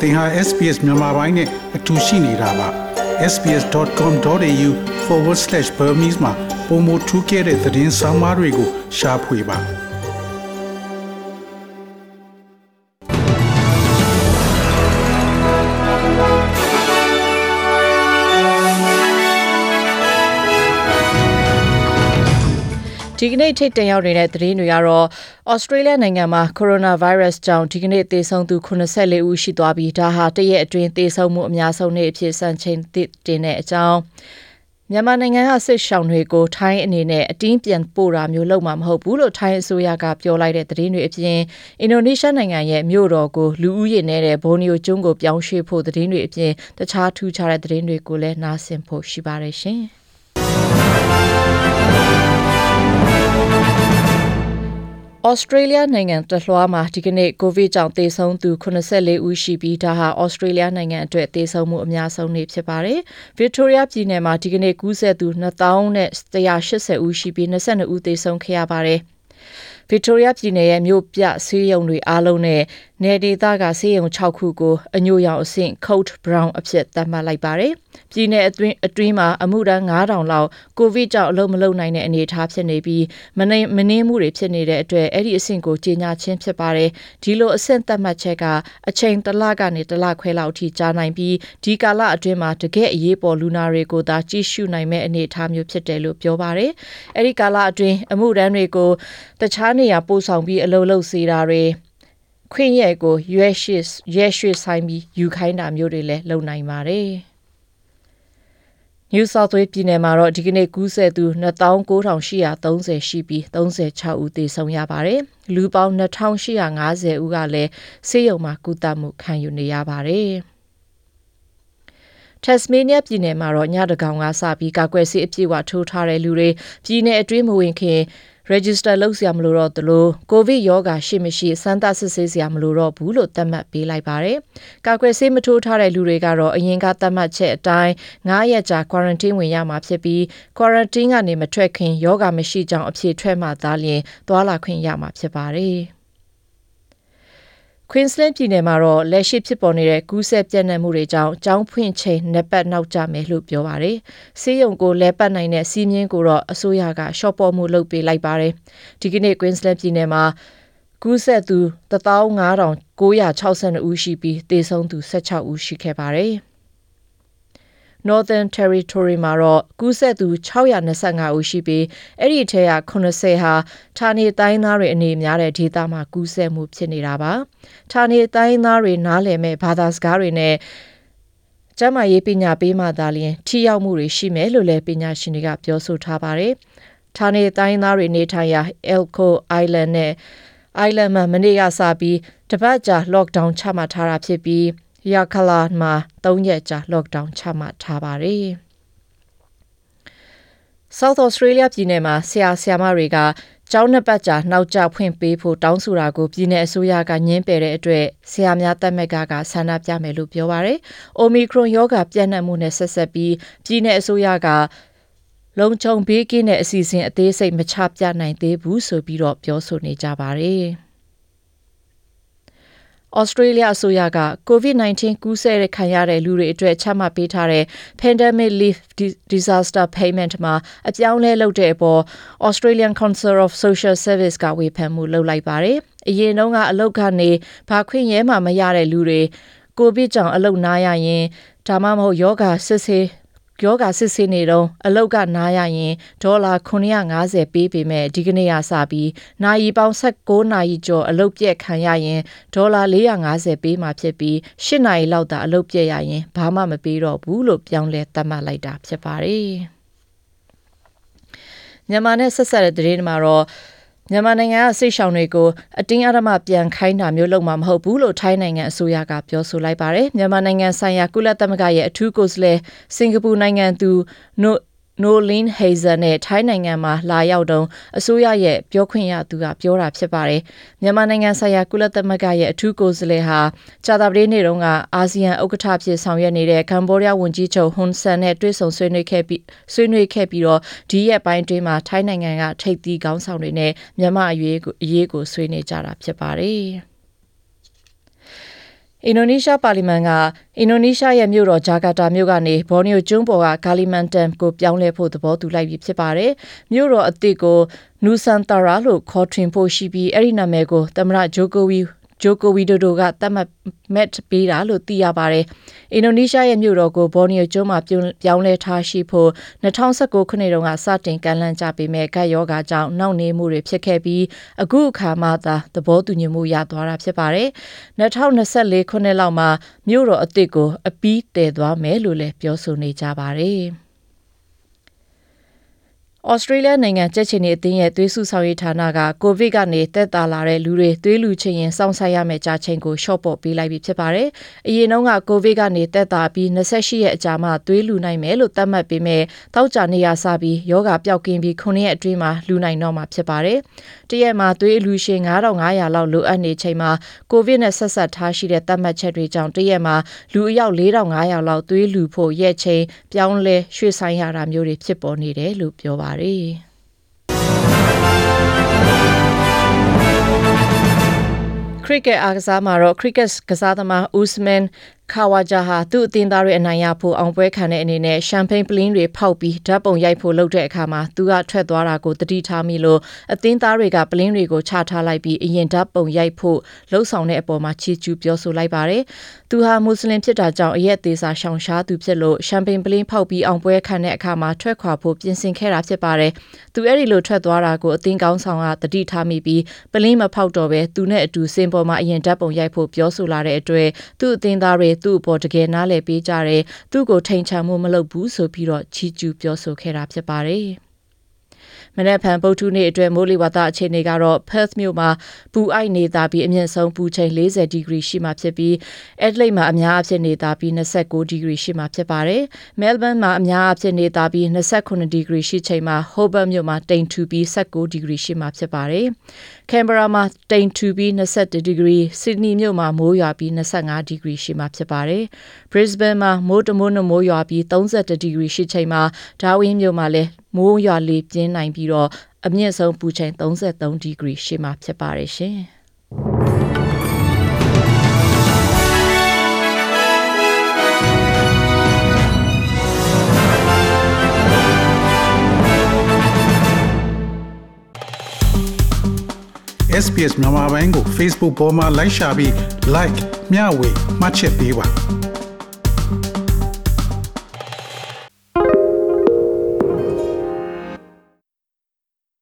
သင်ဟာ SPS မြန်မာပိုင်းနဲ့အတူရှိနေတာပါ sbs.com.au/burmese မှာပုံမထူးခဲ့တဲ့သတင်းစာမားတွေကိုရှားဖွေပါ ဒီကနေ့ထိတ်တန့်ရောက်နေတဲ့သတင်းတွေကတော့ဩစတြေးလျနိုင်ငံမှာကိုရိုနာဗိုင်းရပ်စ်ကြောင့်ဒီကနေ့သေဆုံးသူ84ဦးရှိသွားပြီးဒါဟာတရက်အတွင်းသေဆုံးမှုအများဆုံးနေ့အဖြစ်စံချိန်တင်တဲ့အကြောင်းမြန်မာနိုင်ငံကစစ်ရှောင်တွေကိုထိုင်းအနေနဲ့အတင်းပြန်ပို့တာမျိုးလုပ်မှာမဟုတ်ဘူးလို့ထိုင်းအစိုးရကပြောလိုက်တဲ့သတင်းတွေအပြင်အင်ဒိုနီးရှားနိုင်ငံရဲ့မြို့တော်ကိုလူဦးရေနဲ့တဲ့ဘိုနီယိုကျွန်းကိုပြောင်းရွှေ့ဖို့သတင်းတွေအပြင်တခြားထူးခြားတဲ့သတင်းတွေကိုလည်းနားဆင်ဖို့ရှိပါတယ်ရှင်။ ဩစတြေးလျနိုင်ငံတလွှားမှာဒီကနေ့ကိုဗစ်ကြောင့်သေဆုံးသူ84ဦးရှိပြီးဒါဟာဩစတြေးလျနိုင်ငံအတွက်သေဆုံးမှုအများဆုံးနေ့ဖြစ်ပါတယ်။ Victoria ပြည်နယ်မှာဒီကနေ့ကူးစက်သူ2180ဦးရှိပြီး22ဦးသေဆုံးခဲ့ရပါတယ်။ Victoria ပြည်နယ်ရဲ့မြို့ပြဆေးရုံတွေအားလုံးနဲ့နယ်ဒေသကဆေးရုံ6ခုကိုအညိုရောင်အဆင့် Code Brown အဖြစ်သတ်မှတ်လိုက်ပါတယ်။ ပြည်နယ်အတွင်းအတွင်းမှာအမှုတန်း9000လောက်ကိုဗစ်ကြောင့်အလုပ်မလုပ်နိုင်တဲ့အနေအထားဖြစ်နေပြီးမနေမနှင်းမှုတွေဖြစ်နေတဲ့အတွက်အဲ့ဒီအဆင့်ကိုကြီးညာချင်းဖြစ်ပါတယ်။ဒီလိုအဆင့်သတ်မှတ်ချက်ကအချိန်တစ်လကနေတစ်လခွဲလောက်အထိကြာနိုင်ပြီးဒီကာလအတွင်းမှာတကယ့်အရေးပေါ်လူနာတွေကိုသာကြည့်ရှုနိုင်မဲ့အနေအထားမျိုးဖြစ်တယ်လို့ပြောပါတယ်။အဲ့ဒီကာလအတွင်းအမှုတန်းတွေကိုတခြားနေရာပို့ဆောင်ပြီးအလုပ်လုပ်စေတာတွေခွင့်ရဲကိုရွက်ရှိရဲရွှေ့ဆိုင်ပြီးယူခိုင်းတာမျိုးတွေလည်းလုပ်နိုင်ပါတယ်။ New South Wales ပြည်နယ်မှာတော့ဒီကနေ့ကူးစက်သူ29,830ရှိပြီး36ဦးသေဆုံးရပါတယ်။လူပေါင်း2,850ဦးကလည်းဆေးရုံမှာကုသမှုခံယူနေရပါတယ်။ Tasmania ပြည်နယ်မှာတော့ညတကောင်ကစပြီးကာကွယ်ဆေးအပြည့်အဝထိုးထားတဲ့လူတွေပြည်နယ်အတွင်းမဝင်ခင် register လုပ်စရာမလိုတော့သလိုကိုဗစ်ရောဂါရှိမရှိစမ်းသပ်စစ်ဆေးစရာမလိုတော့ဘူးလို့သတ်မှတ်ပေးလိုက်ပါတယ်။ကာကွယ်ဆေးမထိုးထားတဲ့လူတွေကတော့အရင်ကသတ်မှတ်ချက်အတိုင်း9ရက်ကြာ quarantine ဝင်ရမှာဖြစ်ပြီး quarantine ကနေမထွက်ခင်ရောဂါမရှိကြောင်းအဖြေထွက်မှသာလျှင်သွာလာခွင့်ရမှာဖြစ်ပါတယ်။ Queensland ပြည်နယ်မှာတော့ လက်ရှိဖြစ်ပေါ်နေတဲ့ ကူးစက်ပြန့်နှံ့မှုတွေကြောင့် ကျောင်းဖွင့်ချိန်နှစ်ပတ်နောက်ကျမယ်လို့ ပြောပါတယ်။ဆေးရုံကိုလဲပတ်နိုင်တဲ့စီးမြင်းကိုတော့ အစိုးရကရှော့ပေါ်မှု လုပ်ပေးလိုက်ပါတယ်။ဒီကနေ့ Queensland ပြည်နယ်မှာ ကူးစက်သူ15962ဦးရှိပြီး သေဆုံးသူ16ဦး ရှိခဲ့ပါတယ်။ Northern Territory မှာတော့ကူးစက်သူ625ဦးရှိပြီးအဲ့ဒီထဲက80ဟာဌာနေတိုင်းသားတွေအနေများတဲ့ဒေသမှာကူးစက်မှုဖြစ်နေတာပါ။ဌာနေတိုင်းသားတွေနားလည်မဲ့ဘာသာစကားတွေနဲ့ကျမရေးပညာပေးမှသာလျှင်ထိရောက်မှုတွေရှိမယ်လို့လည်းပညာရှင်တွေကပြောဆိုထားပါတယ်။ဌာနေတိုင်းသားတွေနေထိုင်ရာ Elko Island နဲ့ Island မှာမနေ့ကစပြီးတပတ်ကြာ lockdown ချမှတ်ထားတာဖြစ်ပြီး Yirrkala မှာ3ရက်ကြာ lockdown ချမှတ်ထားပါတယ်။ South Australia ပြည်နယ်မှာဆရာဆရာမတွေကကျောင်းနှစ်ပတ်ကြာနောက်ကျဖွင့်ပေးဖို့တောင်းဆိုတာကိုပြည်내အစိုးရကညှင်းပယ်တဲ့အတွက်ဆရာများတက်မက်ကကဆန္ဒပြမယ်လို့ပြောပါရယ်။ Omicron ရောဂါပြန့်နှံ့မှုနဲ့ဆက်ဆက်ပြီးပြည်내အစိုးရကလုံခြုံဘေးကင်းတဲ့အစီအစဉ်အသေးစိတ်မချပြနိုင်သေးဘူးဆိုပြီးတော့ပြောဆိုနေကြပါတယ်။ ဩစတြေးလျအစိုးရက COVID-19 ကူးစက်ခံရတဲ့လူတွေအတွက် ချမှတ်ပေးထားတဲ့ Pandemic Leave Disaster Payment မှာ အပြောင်းလဲလုပ်တဲ့အပေါ် Australian Council of Social Service က ဝေဖန်မှုလုပ်လိုက်ပါတယ်။အရင်တုန်းက အလုပ်ကနေ ဘာခွင့်ရဲမှမရတဲ့လူတွေ ကိုဗစ်ကြောင့်အလုပ်နားရရင် ဒါမှမဟုတ်ယောဂစစ်ဆေး ယောဂစစ်ဆေးနေတော့အလောက်ကနားရရင်ဒေါ်လာ950ပေးပေမဲ့ဒီကနေ့ကစပြီးနိုင်ပေါင်း16နာရီကျော်အလုပ်ပြက်ခံရရင်ဒေါ်လာ450ပေးမှဖြစ်ပြီး8နာရီလောက်သာအလုပ်ပြက်ရရင်ဘာမှမပေးတော့ဘူးလို့ပြောင်းလဲသတ်မှတ်လိုက်တာဖြစ်ပါတယ်မြန်မာနဲ့ဆက်ဆက်တဲ့သတင်းမှာတော့ မြန်မာနိုင်ငံကစိတ်ရှောင်တွေကိုအတင်းအဓမ္မပြန်ခိုင်းတာမျိုးလုပ်မှာမဟုတ်ဘူးလို့ထိုင်းနိုင်ငံအစိုးရကပြောဆိုလိုက်ပါတယ်မြန်မာနိုင်ငံဆိုင်ရာကုလသမဂ္ဂရဲ့အထူးကိုယ်စားလှယ်စင်ကာပူနိုင်ငံသူနို နိုလင်းဟေဇာနဲ့ထိုင်းနိုင်ငံမှာလာရောက်တုန်းအစိုးရရဲ့ပြောခွင့်ရသူကပြောတာဖြစ်ပါတယ်မြန်မာနိုင်ငံဆိုင်ရာကုလသမဂ္ဂရဲ့အထူးကိုယ်စားလှယ်ဟာကြာသပတေးနေ့တုန်းကအာဆီယံဥက္ကဋ္ဌဖြစ်ဆောင်ရွက်နေတဲ့ကမ္ဘောဒီးယားဝန်ကြီးချုပ်ဟွန်ဆန်နဲ့တွေ့ဆုံဆွေးနွေးခဲ့ပြီးဆွေးနွေးခဲ့ပြီးတော့ဒီရက်ပိုင်းတွင်းမှာထိုင်းနိုင်ငံကထိပ်သီးခေါင်းဆောင်တွေနဲ့မြန်မာအရေးကိုအရေးကိုဆွေးနွေးကြတာဖြစ်ပါတယ်။ အင်ဒိုနီးရှားပါလီမန်ကအင်ဒိုနီးရှားရဲ့မြို့တော်ဂျာကာတာမြို့ကနေဘော်နီယိုကျွန်းပေါ်ကဂါလီမန်တန်ကိုပြောင်းလဲဖို့သဘောတူလိုက်ပြီဖြစ်ပါတယ်။မြို့တော်အသစ်ကိုနူဆန်တာရာလို့ခေါ်ထွင်ဖို့ရှိပြီးအဲ့ဒီနာမည်ကိုသမ္မတဂျိုကိုဝီ ဂျိုကိုဝီဒိုဒိုကသတ်မှတ်မက်ပေးတာလို့သိရပါတယ်။အင်ဒိုနီးရှားရဲ့မြို့တော်ကိုဘော်နီယိုကျွန်းမှာပြောင်းလဲထားရှိဖို့2019ခုနှစ်တုန်းကစတင်ကမ်းလှမ်းကြပေမဲ့ကပ်ရောဂါကြောင့်နှောင့်နှေးမှုတွေဖြစ်ခဲ့ပြီးအခုအခါမှသာသဘောတူညီမှုရသွားတာဖြစ်ပါတယ်။2024ခုနှစ်လောက်မှာမြို့တော်အသစ်ကိုအပီးတည်သွားမယ်လို့လည်းပြောဆိုနေကြပါတယ်။ ဩစတြေးလျနိုင်ငံကြက်ချင်နေအသင်းရဲ့သွေးစုဆောင်ရေးဌာနကကိုဗစ်ကနေတက်တာလာတဲ့လူတွေသွေးလူချင်းရင်စောင့်ဆိုင်ရမယ့်ကြာချိန်ကိုရှော့ပေါ့ပေးလိုက်ပြီးဖြစ်ပါတယ်။အရင်တုန်းကကိုဗစ်ကနေတက်တာပြီး28ရက်အကြာမှသွေးလူနိုင်မယ်လို့သတ်မှတ်ပေးမဲ့တောက်ကြနေရစပြီးယောဂပျောက်ကင်းပြီး9ရက်အတွင်းမှာလူနိုင်တော့မှာဖြစ်ပါတယ်။တရက်မှာသွေးအလူရှင်9500လောက်လိုအပ်နေချိန်မှာကိုဗစ်နဲ့ဆက်ဆက်ထားရှိတဲ့သတ်မှတ်ချက်တွေကြောင့်တရက်မှာလူအယောက်4500လောက်သွေးလူဖို့ရက်ချိန်ပြောင်းလဲရွှေ့ဆိုင်ရတာမျိုးတွေဖြစ်ပေါ်နေတယ်လို့ပြောပါတယ်။ခရစ်ကက်အားကစားမှာတော့ခရစ်ကက်ကစားသမားဦးစမန် ခါဝါဂျာဟာသူ့အသင်းသားတွေအနိုင်ရဖို့အောင်ပွဲခံတဲ့အနေနဲ့ရှမ်ပိန်းပလင်းတွေဖောက်ပြီးဓာတ်ပုံရိုက်ဖို့လုပ်တဲ့အခါမှာသူကထွက်သွားတာကိုတတိထားမိလို့အသင်းသားတွေကပလင်းတွေကိုချထားလိုက်ပြီးအရင်ဓာတ်ပုံရိုက်ဖို့လှုံ့ဆော်တဲ့အပေါ်မှာချီးကျူးပြောဆိုလိုက်ပါတယ်။သူဟာမွတ်စလင်ဖြစ်တာကြောင့်အရက်သေးစာရှောင်ရှားသူဖြစ်လို့ရှမ်ပိန်းပလင်းဖောက်ပြီးအောင်ပွဲခံတဲ့အခါမှာထွက်ခွာဖို့ပြင်ဆင်ခဲ့တာဖြစ်ပါတယ်။သူအဲ့ဒီလိုထွက်သွားတာကိုအသင်းကောင်းဆောင်ကတတိထားမိပြီးပလင်းမဖောက်တော့ပဲသူနဲ့အတူစင်ပေါ်မှာအရင်ဓာတ်ပုံရိုက်ဖို့ပြောဆိုလာတဲ့အတွက်သူ့အသင်းသားတွေသူ့အပေါ်တကယ်နားလည်ပေးကြတယ်သူ့ကိုထိန်ချံမှုမလုပ်ဘူးဆိုပြီးတော့ချီးကျူးပြောဆိုခဲ့တာဖြစ်ပါတယ် မနေ့ဖန်ပုတ်ထုနေ့အတွက်မိုးလေဝသအခြေအနေကတော့ Perth မြို့မှာပူအိုက်နေတာပြီးအမြင့်ဆုံးပူချိန်40ဒီဂရီရှိမှဖြစ်ပြီး Adelaide မှာအများအဖြစ်နေတာပြီး29ဒီဂရီရှိမှဖြစ်ပါတယ်။ Melbourne မှာအများအဖြစ်နေတာပြီး29ဒီဂရီရှိချိန်မှာ Hobart မြို့မှာတိမ်ထူပြီး19ဒီဂရီရှိမှဖြစ်ပါတယ်။ Canberra မှာတိမ်ထူပြီး21ဒီဂရီ Sydney မြို့မှာမိုးရွာပြီး25ဒီဂရီရှိမှဖြစ်ပါတယ်။ Brisbane မှာမိုးတမိုးနှမိုးရွာပြီး31ဒီဂရီရှိချိန်မှာ Darwin မြို့မှာလည်း မိုးရွာလေပြင်းနိုင်ပြီးတော့အမြင့်ဆုံးပူချိန်33ဒီဂရီရှိမှဖြစ်ပါတယ်ရှင်။ SPS မြန်မာပိုင်းကို Facebook ပေါ်မှာ like ရှာပြီး like မျှဝေမှတ်ချက်ပေးပါ